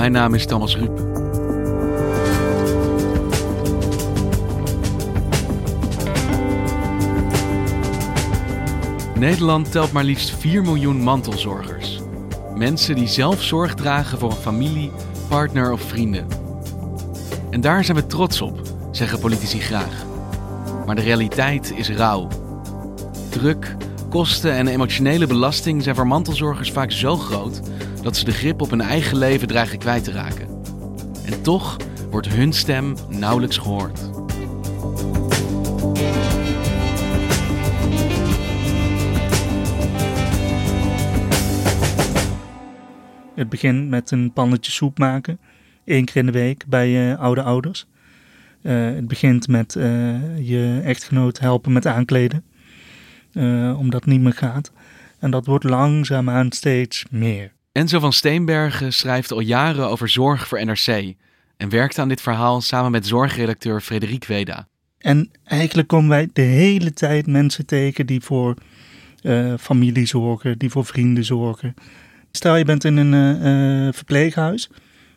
Mijn naam is Thomas Ruip. Nederland telt maar liefst 4 miljoen mantelzorgers. Mensen die zelf zorg dragen voor een familie, partner of vrienden. En daar zijn we trots op, zeggen politici graag. Maar de realiteit is rauw. Druk, kosten en emotionele belasting zijn voor mantelzorgers vaak zo groot dat ze de grip op hun eigen leven dreigen kwijt te raken. En toch wordt hun stem nauwelijks gehoord. Het begint met een pannetje soep maken, één keer in de week bij uh, oude ouders. Uh, het begint met uh, je echtgenoot helpen met aankleden, omdat het niet meer gaat. En dat wordt langzaamaan steeds meer. Enzo van Steenbergen schrijft al jaren over zorg voor NRC en werkt aan dit verhaal samen met zorgredacteur Frederik Weda. En eigenlijk komen wij de hele tijd mensen tegen die voor uh, familie zorgen, die voor vrienden zorgen. Stel je bent in een uh, verpleeghuis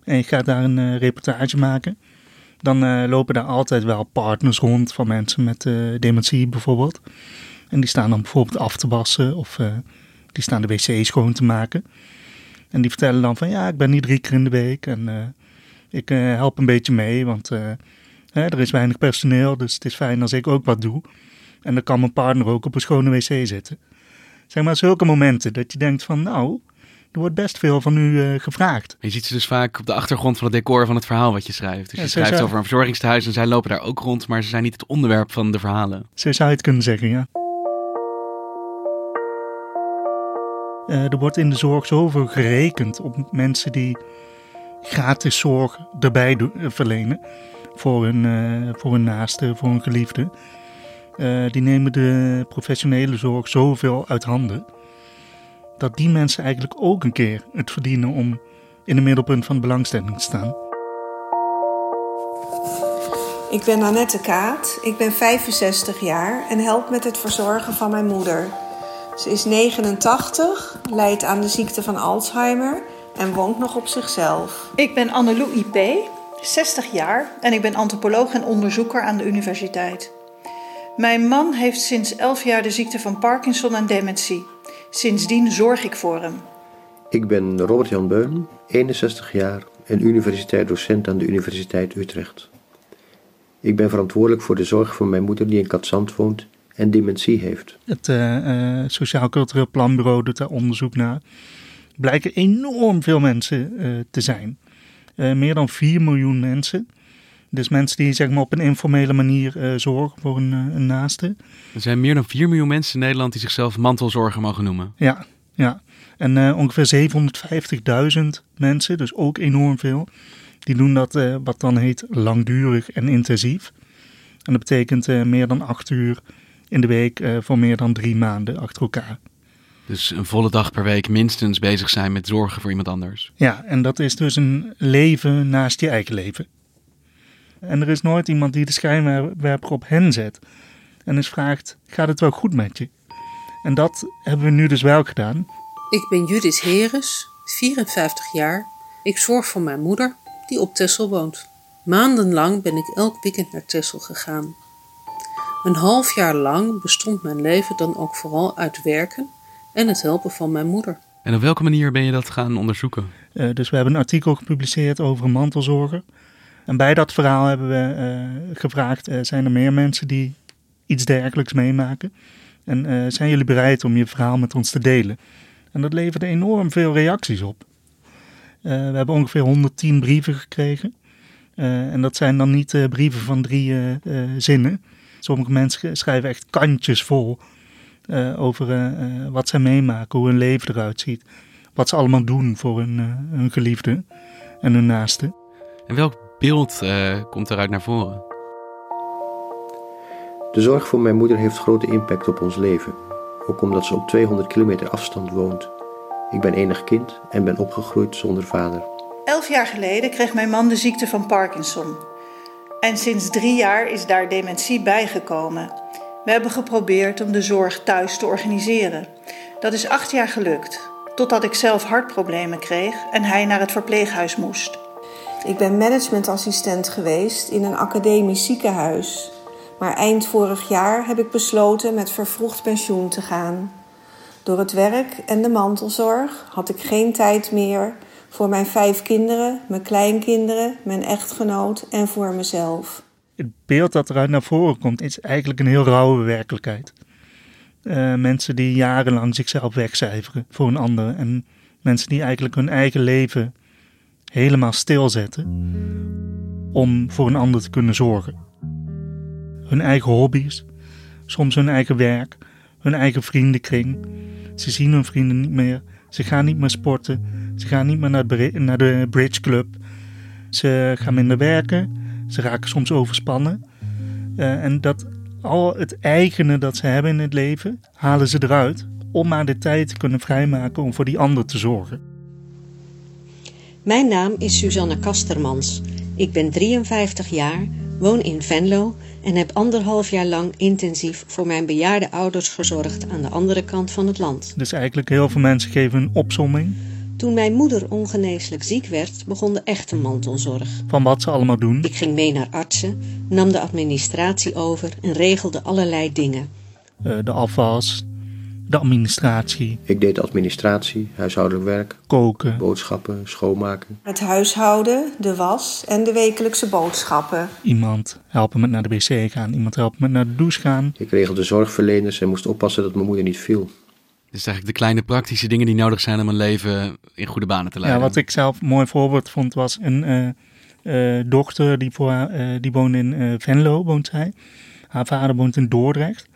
en je gaat daar een reportage maken. Dan lopen daar altijd wel partners rond van mensen met dementie bijvoorbeeld. En die staan dan bijvoorbeeld af te wassen of die staan de wc schoon te maken. En die vertellen dan van ja, ik ben hier drie keer in de week en uh, ik uh, help een beetje mee, want uh, hè, er is weinig personeel, dus het is fijn als ik ook wat doe. En dan kan mijn partner ook op een schone wc zitten. Zeg maar zulke momenten dat je denkt van nou, er wordt best veel van u gevraagd. Je ziet ze dus vaak op de achtergrond van het decor van het verhaal wat je schrijft. Dus je schrijft over een verzorgingstehuis en zij lopen daar ook rond, maar ze zijn niet het onderwerp van de verhalen. Zo zou je het kunnen zeggen, ja. Er wordt in de zorg zoveel gerekend op mensen die gratis zorg erbij uh, verlenen voor hun, uh, voor hun naaste, voor hun geliefde. die nemen de professionele zorg zoveel uit handen dat die mensen eigenlijk ook een keer het verdienen om in het middelpunt van de belangstelling te staan. Ik ben Annette Kaat, ik ben 65 jaar en help met het verzorgen van mijn moeder. Ze is 89, lijdt aan de ziekte van Alzheimer en woont nog op zichzelf. Ik ben Annelou IP, 60 jaar en ik ben antropoloog en onderzoeker aan de universiteit. Mijn man heeft sinds 11 jaar de ziekte van Parkinson en dementie. Sindsdien zorg ik voor hem. Ik ben Robert-Jan Beun, 61 jaar en universiteitsdocent aan de Universiteit Utrecht. Ik ben verantwoordelijk voor de zorg voor mijn moeder die in Katzand woont en dementie heeft. Het uh, uh, Sociaal Cultureel Planbureau doet daar onderzoek naar. Blijken enorm veel mensen uh, te zijn. meer dan 4 miljoen mensen. Dus mensen die zeg maar, op een informele manier zorgen voor een, een, naaste. Er zijn meer dan 4 miljoen mensen in Nederland die zichzelf mantelzorger mogen noemen. Ja, ja. En ongeveer 750.000 mensen, dus ook enorm veel, die doen dat wat dan heet langdurig en intensief. En dat betekent meer dan 8 uur in de week uh, voor meer dan drie maanden achter elkaar. Dus een volle dag per week minstens bezig zijn met zorgen voor iemand anders. Ja, en dat is dus een leven naast je eigen leven. En er is nooit iemand die de schijnwerper op hen zet en eens vraagt: gaat het wel goed met je? En dat hebben we nu dus wel gedaan. Ik ben Judith Heres, 54 jaar. Ik zorg voor mijn moeder, die op Texel woont. Maandenlang ben ik elk weekend naar Texel gegaan. Een half jaar lang bestond mijn leven dan ook vooral uit werken en het helpen van mijn moeder. En op welke manier ben je dat gaan onderzoeken? Uh, dus we hebben een artikel gepubliceerd over een mantelzorger. En bij dat verhaal hebben we uh, gevraagd: uh, zijn er meer mensen die iets dergelijks meemaken? En uh, zijn jullie bereid om je verhaal met ons te delen? En dat leverde enorm veel reacties op. we hebben ongeveer 110 brieven gekregen. en dat zijn dan niet brieven van drie zinnen. Sommige mensen schrijven echt kantjes vol over wat zij meemaken, hoe hun leven eruit ziet. Wat ze allemaal doen voor hun, hun geliefde en hun naasten. En welk beeld uh, komt eruit naar voren? De zorg voor mijn moeder heeft grote impact op ons leven. Ook omdat ze op 200 kilometer afstand woont. Ik ben enig kind en ben opgegroeid zonder vader. Elf jaar geleden kreeg mijn man de ziekte van Parkinson. En sinds drie jaar is daar dementie bijgekomen. We hebben geprobeerd om de zorg thuis te organiseren. Dat is acht jaar gelukt, totdat ik zelf hartproblemen kreeg en hij naar het verpleeghuis moest. Ik ben managementassistent geweest in een academisch ziekenhuis. Maar eind vorig jaar heb ik besloten met vervroegd pensioen te gaan. Door het werk en de mantelzorg had ik geen tijd meer voor mijn vijf kinderen, mijn kleinkinderen, mijn echtgenoot en voor mezelf. Het beeld dat eruit naar voren komt is eigenlijk een heel rauwe werkelijkheid. Uh, mensen die jarenlang zichzelf wegcijferen voor een ander en mensen die eigenlijk hun eigen leven helemaal stilzetten om voor een ander te kunnen zorgen. Hun eigen hobby's, soms hun eigen werk, hun eigen vriendenkring. Ze zien hun vrienden niet meer, ze gaan niet meer sporten, ze gaan niet meer naar de, naar de bridge club. Ze gaan minder werken, ze raken soms overspannen. Uh, en dat al het eigene dat ze hebben in het leven, halen ze eruit om maar de tijd te kunnen vrijmaken om voor die ander te zorgen. Mijn naam is Suzanne Kastermans. Ik ben 53 jaar, woon in Venlo en heb anderhalf jaar lang intensief voor mijn bejaarde ouders gezorgd aan de andere kant van het land. Dus eigenlijk heel veel mensen geven een opsomming. Toen mijn moeder ongeneeslijk ziek werd, begon de echte mantelzorg. Van wat ze allemaal doen? Ik ging mee naar artsen, nam de administratie over en regelde allerlei dingen. Uh, de afwas, de administratie. Ik deed administratie, huishoudelijk werk, koken, boodschappen, schoonmaken. Het huishouden, de was en de wekelijkse boodschappen. Iemand helpen met naar de wc gaan, iemand helpen met naar de douche gaan. Ik regelde zorgverleners en moest oppassen dat mijn moeder niet viel. Dus eigenlijk de kleine praktische dingen die nodig zijn om een leven in goede banen te leiden. Ja, wat ik zelf een mooi voorbeeld vond was een uh, uh, dochter die, voor uh, die woont in Venlo, woont zij. Haar vader woont in Dordrecht.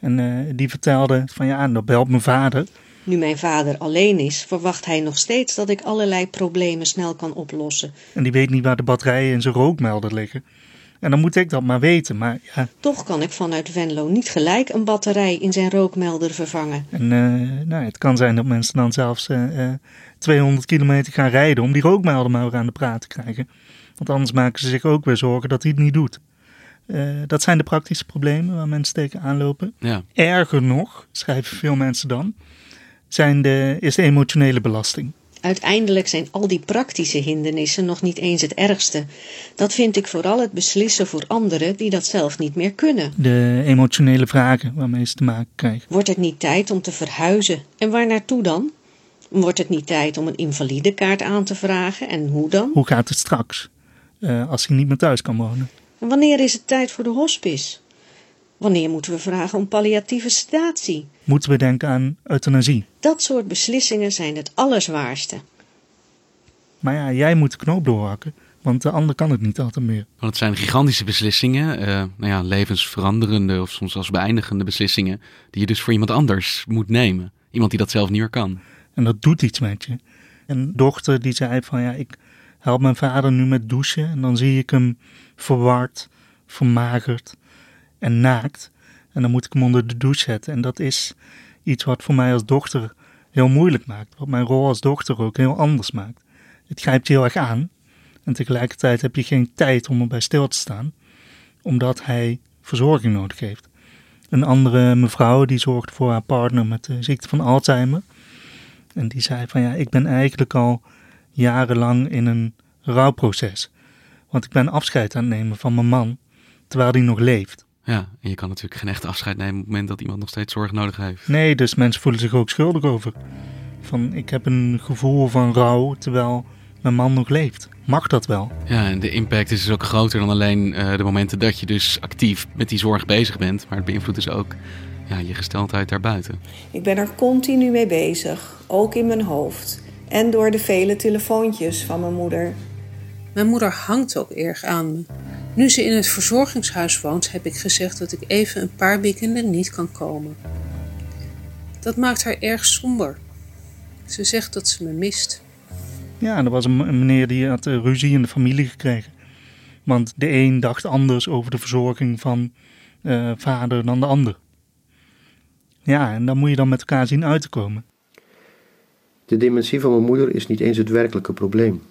En uh, die vertelde van ja, dan belt mijn vader. Nu mijn vader alleen is, verwacht hij nog steeds dat ik allerlei problemen snel kan oplossen. En die weet niet waar de batterijen in zijn rookmelder liggen. En dan moet ik dat maar weten, maar ja. Toch kan ik vanuit Venlo niet gelijk een batterij in zijn rookmelder vervangen. En uh, nou, het kan zijn dat mensen dan zelfs uh, 200 kilometer gaan rijden om die rookmelder maar weer aan de praat te krijgen. Want anders maken ze zich ook weer zorgen dat hij het niet doet. Uh, dat zijn de praktische problemen waar mensen tegen aanlopen. Ja. Erger nog, schrijven veel mensen dan, zijn de, is de emotionele belasting. Uiteindelijk zijn al die praktische hindernissen nog niet eens het ergste. Dat vind ik vooral het beslissen voor anderen die dat zelf niet meer kunnen. De emotionele vragen waarmee ze te maken krijgen. Wordt het niet tijd om te verhuizen? En waar naartoe dan? Wordt het niet tijd om een invalidekaart aan te vragen? En hoe dan? Hoe gaat het straks? Uh, als hij niet meer thuis kan wonen. En wanneer is het tijd voor de hospice? Wanneer moeten we vragen om palliatieve sedatie? Moeten we denken aan euthanasie? Dat soort beslissingen zijn het allerzwaarste. Maar ja, jij moet de knoop doorhakken, want de ander kan het niet altijd meer. Want het zijn gigantische beslissingen, uh, nou ja, levensveranderende of soms zelfs beëindigende beslissingen, die je dus voor iemand anders moet nemen. Iemand die dat zelf niet meer kan. En dat doet iets met je. Een dochter die zei van ja, ik help mijn vader nu met douchen en dan zie ik hem verward, vermagerd en naakt. En dan moet ik hem onder de douche zetten. En dat is iets wat voor mij als dochter heel moeilijk maakt. Wat mijn rol als dochter ook heel anders maakt. Het grijpt heel erg aan. En tegelijkertijd heb je geen tijd om erbij stil te staan. Omdat hij verzorging nodig heeft. Een andere mevrouw die zorgt voor haar partner met de ziekte van Alzheimer. En die zei van ja, ik ben eigenlijk al jarenlang in een rouwproces. Want ik ben afscheid aan het nemen van mijn man, terwijl hij nog leeft. Ja, en je kan natuurlijk geen echt afscheid nemen op het moment dat iemand nog steeds zorg nodig heeft. Nee, dus mensen voelen zich ook schuldig over. Van, ik heb een gevoel van rouw, terwijl mijn man nog leeft. Mag dat wel? Ja, en de impact is dus ook groter dan alleen uh, de momenten dat je dus actief met die zorg bezig bent. Maar het beïnvloedt dus ook ja, je gesteldheid daarbuiten. Ik ben er continu mee bezig, ook in mijn hoofd. En door de vele telefoontjes van mijn moeder. Mijn moeder hangt ook erg aan me. Nu ze in het verzorgingshuis woont, heb ik gezegd dat ik even een paar weekenden niet kan komen. Dat maakt haar erg somber. Ze zegt dat ze me mist. Ja, er was een meneer die had eh, ruzie in de familie gekregen. Want de een dacht anders over de verzorging van uh, vader dan de ander. Ja, en dan moet je dan met elkaar zien uit te komen. De dementie van mijn moeder is niet eens het werkelijke probleem.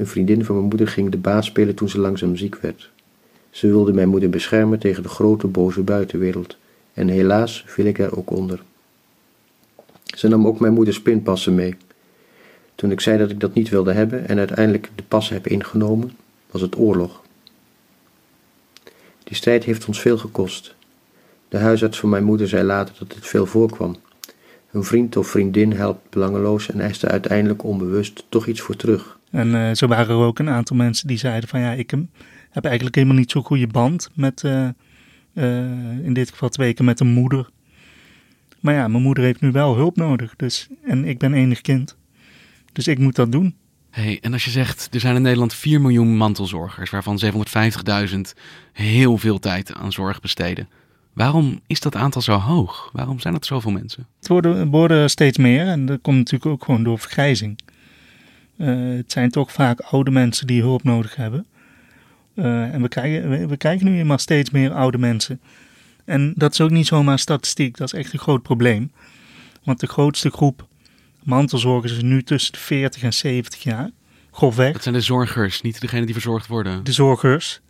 Een vriendin van mijn moeder ging de baas spelen toen ze langzaam ziek werd. Ze wilde mijn moeder beschermen tegen de grote boze buitenwereld. En helaas viel ik er ook onder. Ze nam ook mijn moeders pinpassen mee. Toen ik zei dat ik dat niet wilde hebben en uiteindelijk de passen heb ingenomen, was het oorlog. Die strijd heeft ons veel gekost. De huisarts van mijn moeder zei later dat het veel voorkwam. Een vriend of vriendin helpt belangeloos en eist er uiteindelijk onbewust toch iets voor terug. En uh, zo waren er ook een aantal mensen die zeiden van ja, ik heb eigenlijk helemaal niet zo'n goede band met, uh, uh, in dit geval twee keer met een moeder. Maar ja, mijn moeder heeft nu wel hulp nodig. Dus, en ik ben enig kind. Dus ik moet dat doen. Hey, en als je zegt, er zijn in Nederland 4 miljoen mantelzorgers, waarvan 750.000 heel veel tijd aan zorg besteden. Waarom is dat aantal zo hoog? Waarom zijn dat zoveel mensen? Het worden, worden steeds meer en dat komt natuurlijk ook gewoon door vergrijzing. Uh, het zijn toch vaak oude mensen die hulp nodig hebben. Uh, en we krijgen, we, we krijgen nu eenmaal steeds meer oude mensen. En dat is ook niet zomaar statistiek, dat is echt een groot probleem. Want de grootste groep mantelzorgers is nu tussen de 40 en 70 jaar. Grofweg. Dat zijn de zorgers, niet degenen die verzorgd worden. De zorgers.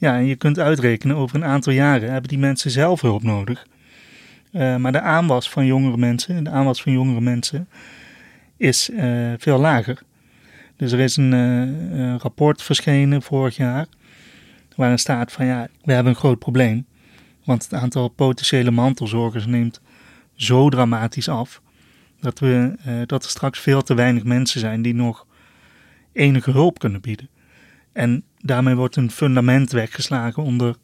Ja, en je kunt uitrekenen, over een aantal jaren hebben die mensen zelf hulp nodig. Uh, maar de aanwas van jongere mensen, de aanwas van jongere mensen, is uh, veel lager. Dus er is een uh, rapport verschenen vorig jaar, waarin staat van ja, we hebben een groot probleem. Want het aantal potentiële mantelzorgers neemt zo dramatisch af, dat, we, dat er straks veel te weinig mensen zijn die nog enige hulp kunnen bieden. En daarmee wordt een fundament weggeslagen onder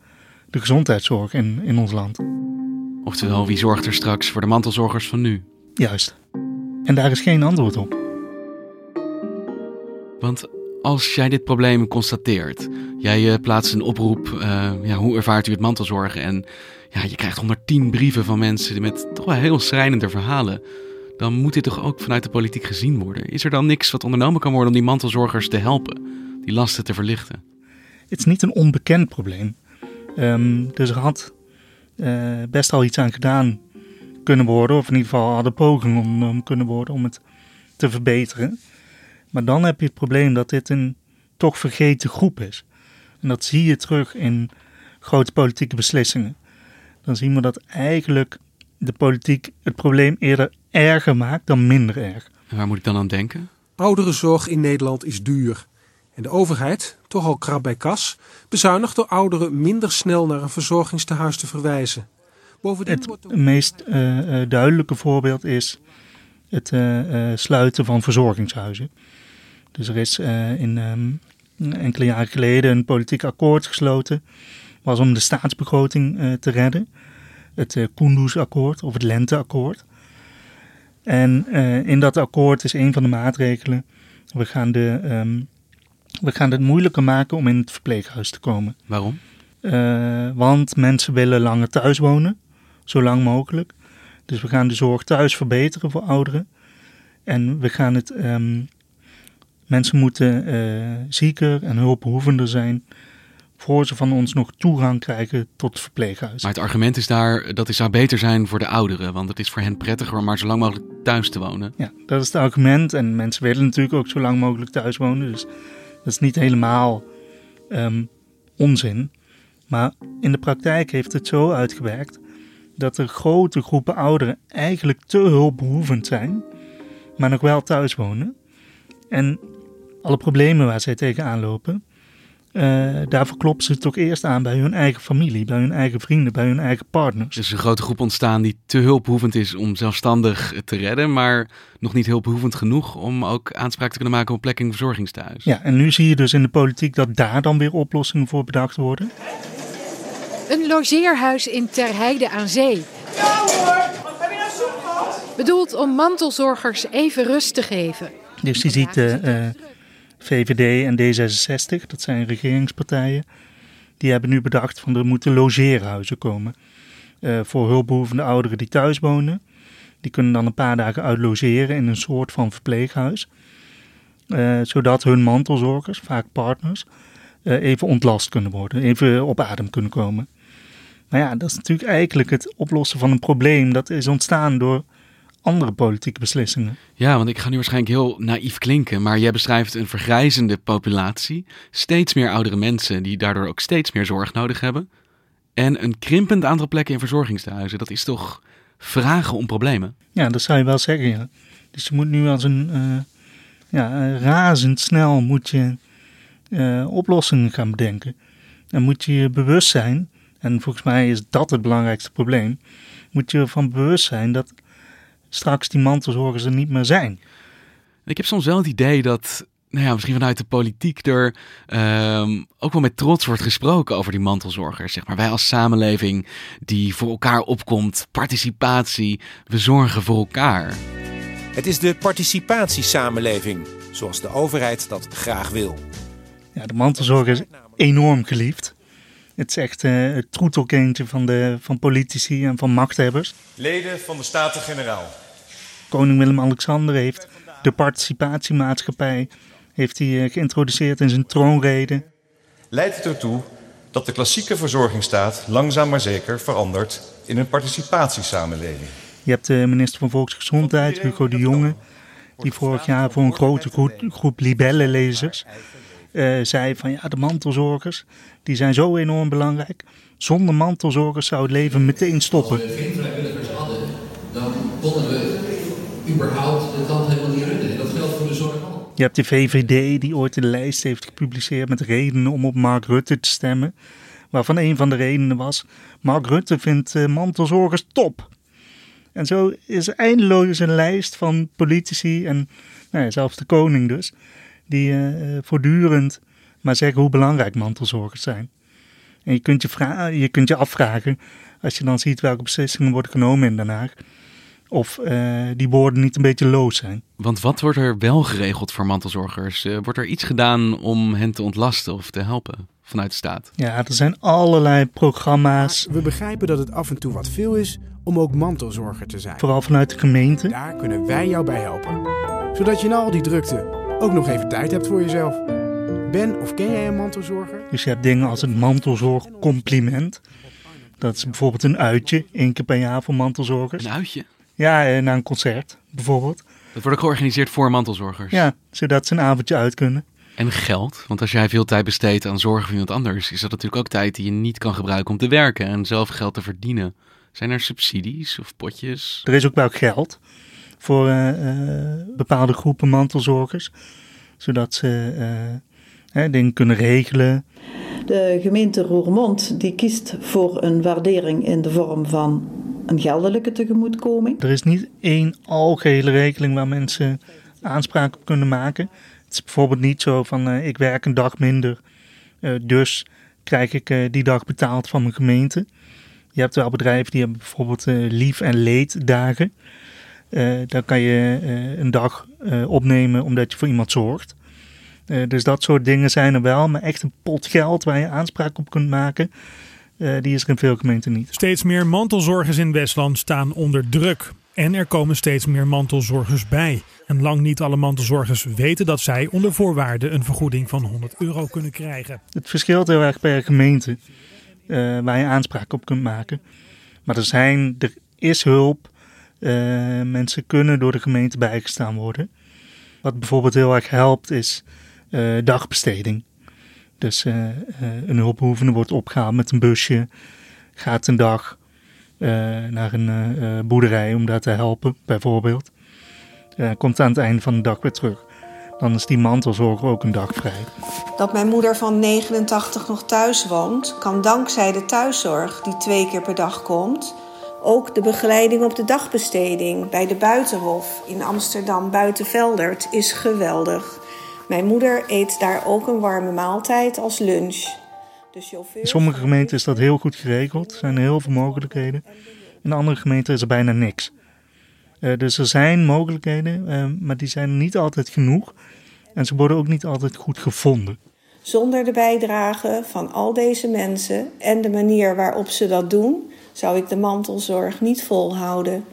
de gezondheidszorg in, in ons land. Oftewel, wie zorgt er straks voor de mantelzorgers van nu? Juist. En daar is geen antwoord op. Want als jij dit probleem constateert, jij uh, plaatst een oproep, uh, ja, hoe ervaart u het mantelzorgen? En ja, je krijgt 110 brieven van mensen met toch wel heel schrijnende verhalen. Dan moet dit toch ook vanuit de politiek gezien worden? Is er dan niks wat ondernomen kan worden om die mantelzorgers te helpen, die lasten te verlichten? Het is niet een onbekend probleem. Um, dus er had uh, best al iets aan gedaan kunnen worden, of in ieder geval hadden pogingen ondernomen kunnen worden om het te verbeteren. Maar dan heb je het probleem dat dit een toch vergeten groep is. En dat zie je terug in grote politieke beslissingen. Dan zien we dat eigenlijk de politiek het probleem eerder erger maakt dan minder erg. En waar moet ik dan aan denken? Ouderenzorg in Nederland is duur. En de overheid, toch al krap bij kas, bezuinigt door ouderen minder snel naar een verzorgingstehuis te verwijzen. Bovendien het meest uh, duidelijke voorbeeld is het uh, sluiten van verzorgingshuizen. Dus er is in um, enkele jaren geleden een politiek akkoord gesloten, was om de staatsbegroting te redden. Het Kunduz-akkoord of het Lenteakkoord. En in dat akkoord is een van de maatregelen, we gaan de um, we gaan het moeilijker maken om in het verpleeghuis te komen. Waarom? Uh, want mensen willen langer thuis wonen, zo lang mogelijk. Dus we gaan de zorg thuis verbeteren voor ouderen. En we gaan het. Um, mensen moeten uh, zieker en hulpbehoevender zijn. voor ze van ons nog toegang krijgen tot het verpleeghuis. Maar het argument is daar dat het zou beter zijn voor de ouderen. Want het is voor hen prettiger om maar zo lang mogelijk thuis te wonen. Ja, dat is het argument. En mensen willen natuurlijk ook zo lang mogelijk thuis wonen. Dus dat is niet helemaal um, onzin. Maar in de praktijk heeft het zo uitgewerkt dat er grote groepen ouderen eigenlijk te hulpbehoevend zijn, maar nog wel thuis wonen. En alle problemen waar zij tegenaan lopen, Uh, daarvoor kloppen ze toch eerst aan bij hun eigen familie, bij hun eigen vrienden, bij hun eigen partners. Er is een grote groep ontstaan die te hulpbehoevend is om zelfstandig te redden, maar nog niet hulpbehoevend genoeg om ook aanspraak te kunnen maken op plek in verzorgingstehuis. Ja, en nu zie je dus in de politiek dat daar dan weer oplossingen voor bedacht worden. Een logeerhuis in Terheide aan Zee. Ja hoor, heb je nou zoek gehad? Bedoeld om mantelzorgers even rust te geven. Dus je ziet uh, uh, VVD en D66, dat zijn regeringspartijen, die hebben nu bedacht van er moeten logeerhuizen komen. Uh, voor hulpbehoevende ouderen die thuis wonen. Die kunnen dan een paar dagen uitlogeren in een soort van verpleeghuis. Uh, zodat hun mantelzorgers, vaak partners, uh, even ontlast kunnen worden, even op adem kunnen komen. Maar ja, dat is natuurlijk eigenlijk het oplossen van een probleem dat is ontstaan door andere politieke beslissingen. Ja, want ik ga nu waarschijnlijk heel naïef klinken, maar jij beschrijft een vergrijzende populatie, steeds meer oudere mensen die daardoor ook steeds meer zorg nodig hebben en een krimpend aantal plekken in verzorgingstehuizen. Dat is toch vragen om problemen? Ja, dat zou je wel zeggen, ja. Dus je moet nu als een, uh, ja, razendsnel moet je uh, oplossingen gaan bedenken. En moet je je bewust zijn, en volgens mij is dat het belangrijkste probleem, moet je ervan bewust zijn dat straks die mantelzorgers er niet meer zijn. Ik heb soms wel het idee dat, nou ja, misschien vanuit de politiek er um, ook wel met trots wordt gesproken over die mantelzorgers. Zeg maar wij als samenleving die voor elkaar opkomt, participatie, we zorgen voor elkaar. Het is de participatiesamenleving, zoals de overheid dat graag wil. Ja, de mantelzorg is enorm geliefd. Het is echt uh, het troetelkindje van, de, van politici en van machthebbers. Leden van de Staten-Generaal. Koning Willem-Alexander heeft de participatiemaatschappij heeft hij, uh, geïntroduceerd in zijn troonrede. Leidt het ertoe dat de klassieke verzorgingsstaat langzaam maar zeker verandert in een participatiesamenleving. Je hebt de minister van Volksgezondheid, Hugo de Jonge, die vorig jaar voor een grote groep, groep libellenlezers uh, zei van ja, de mantelzorgers, die zijn zo enorm belangrijk. Zonder mantelzorgers zou het leven meteen stoppen. Als we geen vrijwilligers hadden, dan konden we überhaupt het land helemaal niet runnen. En dat geldt voor de zorg al. Je hebt de VVD die ooit een lijst heeft gepubliceerd met redenen om op Mark Rutte te stemmen. Waarvan een van de redenen was, Mark Rutte vindt uh, mantelzorgers top. En zo is eindeloos een lijst van politici en nou ja, zelfs de koning dus die uh, voortdurend maar zeggen hoe belangrijk mantelzorgers zijn. En je kunt je, je kunt je afvragen, als je dan ziet welke beslissingen worden genomen in Den Haag, of uh, die woorden niet een beetje loos zijn. Want wat wordt er wel geregeld voor mantelzorgers? Uh, wordt er iets gedaan om hen te ontlasten of te helpen vanuit de staat? Ja, er zijn allerlei programma's. We begrijpen dat het af en toe wat veel is om ook mantelzorger te zijn. Vooral vanuit de gemeente. Daar kunnen wij jou bij helpen. Zodat je na al die drukte ook nog even tijd hebt voor jezelf. Ben of ken jij een mantelzorger? Dus je hebt dingen als het mantelzorgcompliment. Dat is bijvoorbeeld een uitje, één keer per jaar voor mantelzorgers. Een uitje? Ja, eh, na een concert bijvoorbeeld. Dat wordt ook georganiseerd voor mantelzorgers? Ja, zodat ze een avondje uit kunnen. En geld? Want als jij veel tijd besteedt aan zorgen voor iemand anders, is dat natuurlijk ook tijd die je niet kan gebruiken om te werken en zelf geld te verdienen. Zijn er subsidies of potjes? Er is ook wel geld voor uh, uh, bepaalde groepen mantelzorgers, zodat ze uh, dingen kunnen regelen. De gemeente Roermond die kiest voor een waardering in de vorm van een geldelijke tegemoetkoming. Er is niet één algehele regeling waar mensen aanspraak op kunnen maken. Het is bijvoorbeeld niet zo van ik werk een dag minder, dus krijg ik die dag betaald van mijn gemeente. Je hebt wel bedrijven die hebben bijvoorbeeld lief- en leeddagen. Uh, dan kan je uh, een dag uh, opnemen omdat je voor iemand zorgt. dus dat soort dingen zijn er wel. Maar echt een pot geld waar je aanspraak op kunt maken, die is er in veel gemeenten niet. Steeds meer mantelzorgers in Westland staan onder druk. En er komen steeds meer mantelzorgers bij. En lang niet alle mantelzorgers weten dat zij onder voorwaarden een vergoeding van 100 euro kunnen krijgen. Het verschilt heel erg per gemeente waar je aanspraak op kunt maken. Maar er, zijn, er is hulp. Uh, mensen kunnen door de gemeente bijgestaan worden. Wat bijvoorbeeld heel erg helpt is uh, dagbesteding. Dus uh, een hulpbehoevende wordt opgehaald met een busje, gaat een dag naar een boerderij om daar te helpen, bijvoorbeeld. komt aan het einde van de dag weer terug. Dan is die mantelzorger ook een dag vrij. Dat mijn moeder van 89 nog thuis woont, kan dankzij de thuiszorg die twee keer per dag komt. Ook de begeleiding op de dagbesteding bij de Buitenhof in Amsterdam Buitenveldert is geweldig. Mijn moeder eet daar ook een warme maaltijd als lunch. De chauffeur... In sommige gemeenten is dat heel goed geregeld. Er zijn heel veel mogelijkheden. In andere gemeenten is er bijna niks. Uh, dus er zijn mogelijkheden, uh, maar die zijn niet altijd genoeg. En ze worden ook niet altijd goed gevonden. Zonder de bijdrage van al deze mensen en de manier waarop ze dat doen, zou ik de mantelzorg niet volhouden.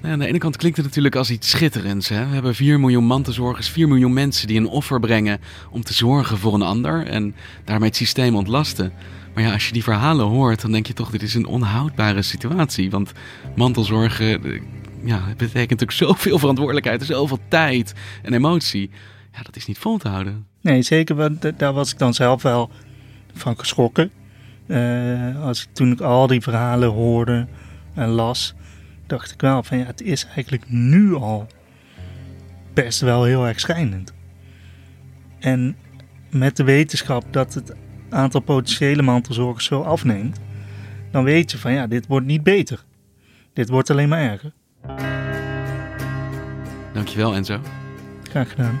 Nou, aan de ene kant klinkt het natuurlijk als iets schitterends. Hè? We hebben 4 miljoen mantelzorgers, 4 miljoen mensen die een offer brengen om te zorgen voor een ander en daarmee het systeem ontlasten. Maar ja, als je die verhalen hoort, dan denk je toch, dit is een onhoudbare situatie. Want mantelzorgen, eh, ja, het betekent natuurlijk zoveel verantwoordelijkheid, zoveel tijd en emotie. Ja, dat is niet vol te houden. Nee, zeker. Want daar was ik dan zelf wel van geschrokken. Uh, als ik, toen ik al die verhalen hoorde en las, dacht ik wel van ja, het is eigenlijk nu al best wel heel erg schijnend. En met de wetenschap dat het aantal potentiële mantelzorgers zo afneemt, dan weet je van ja, dit wordt niet beter. Dit wordt alleen maar erger. Dankjewel Enzo. Graag gedaan.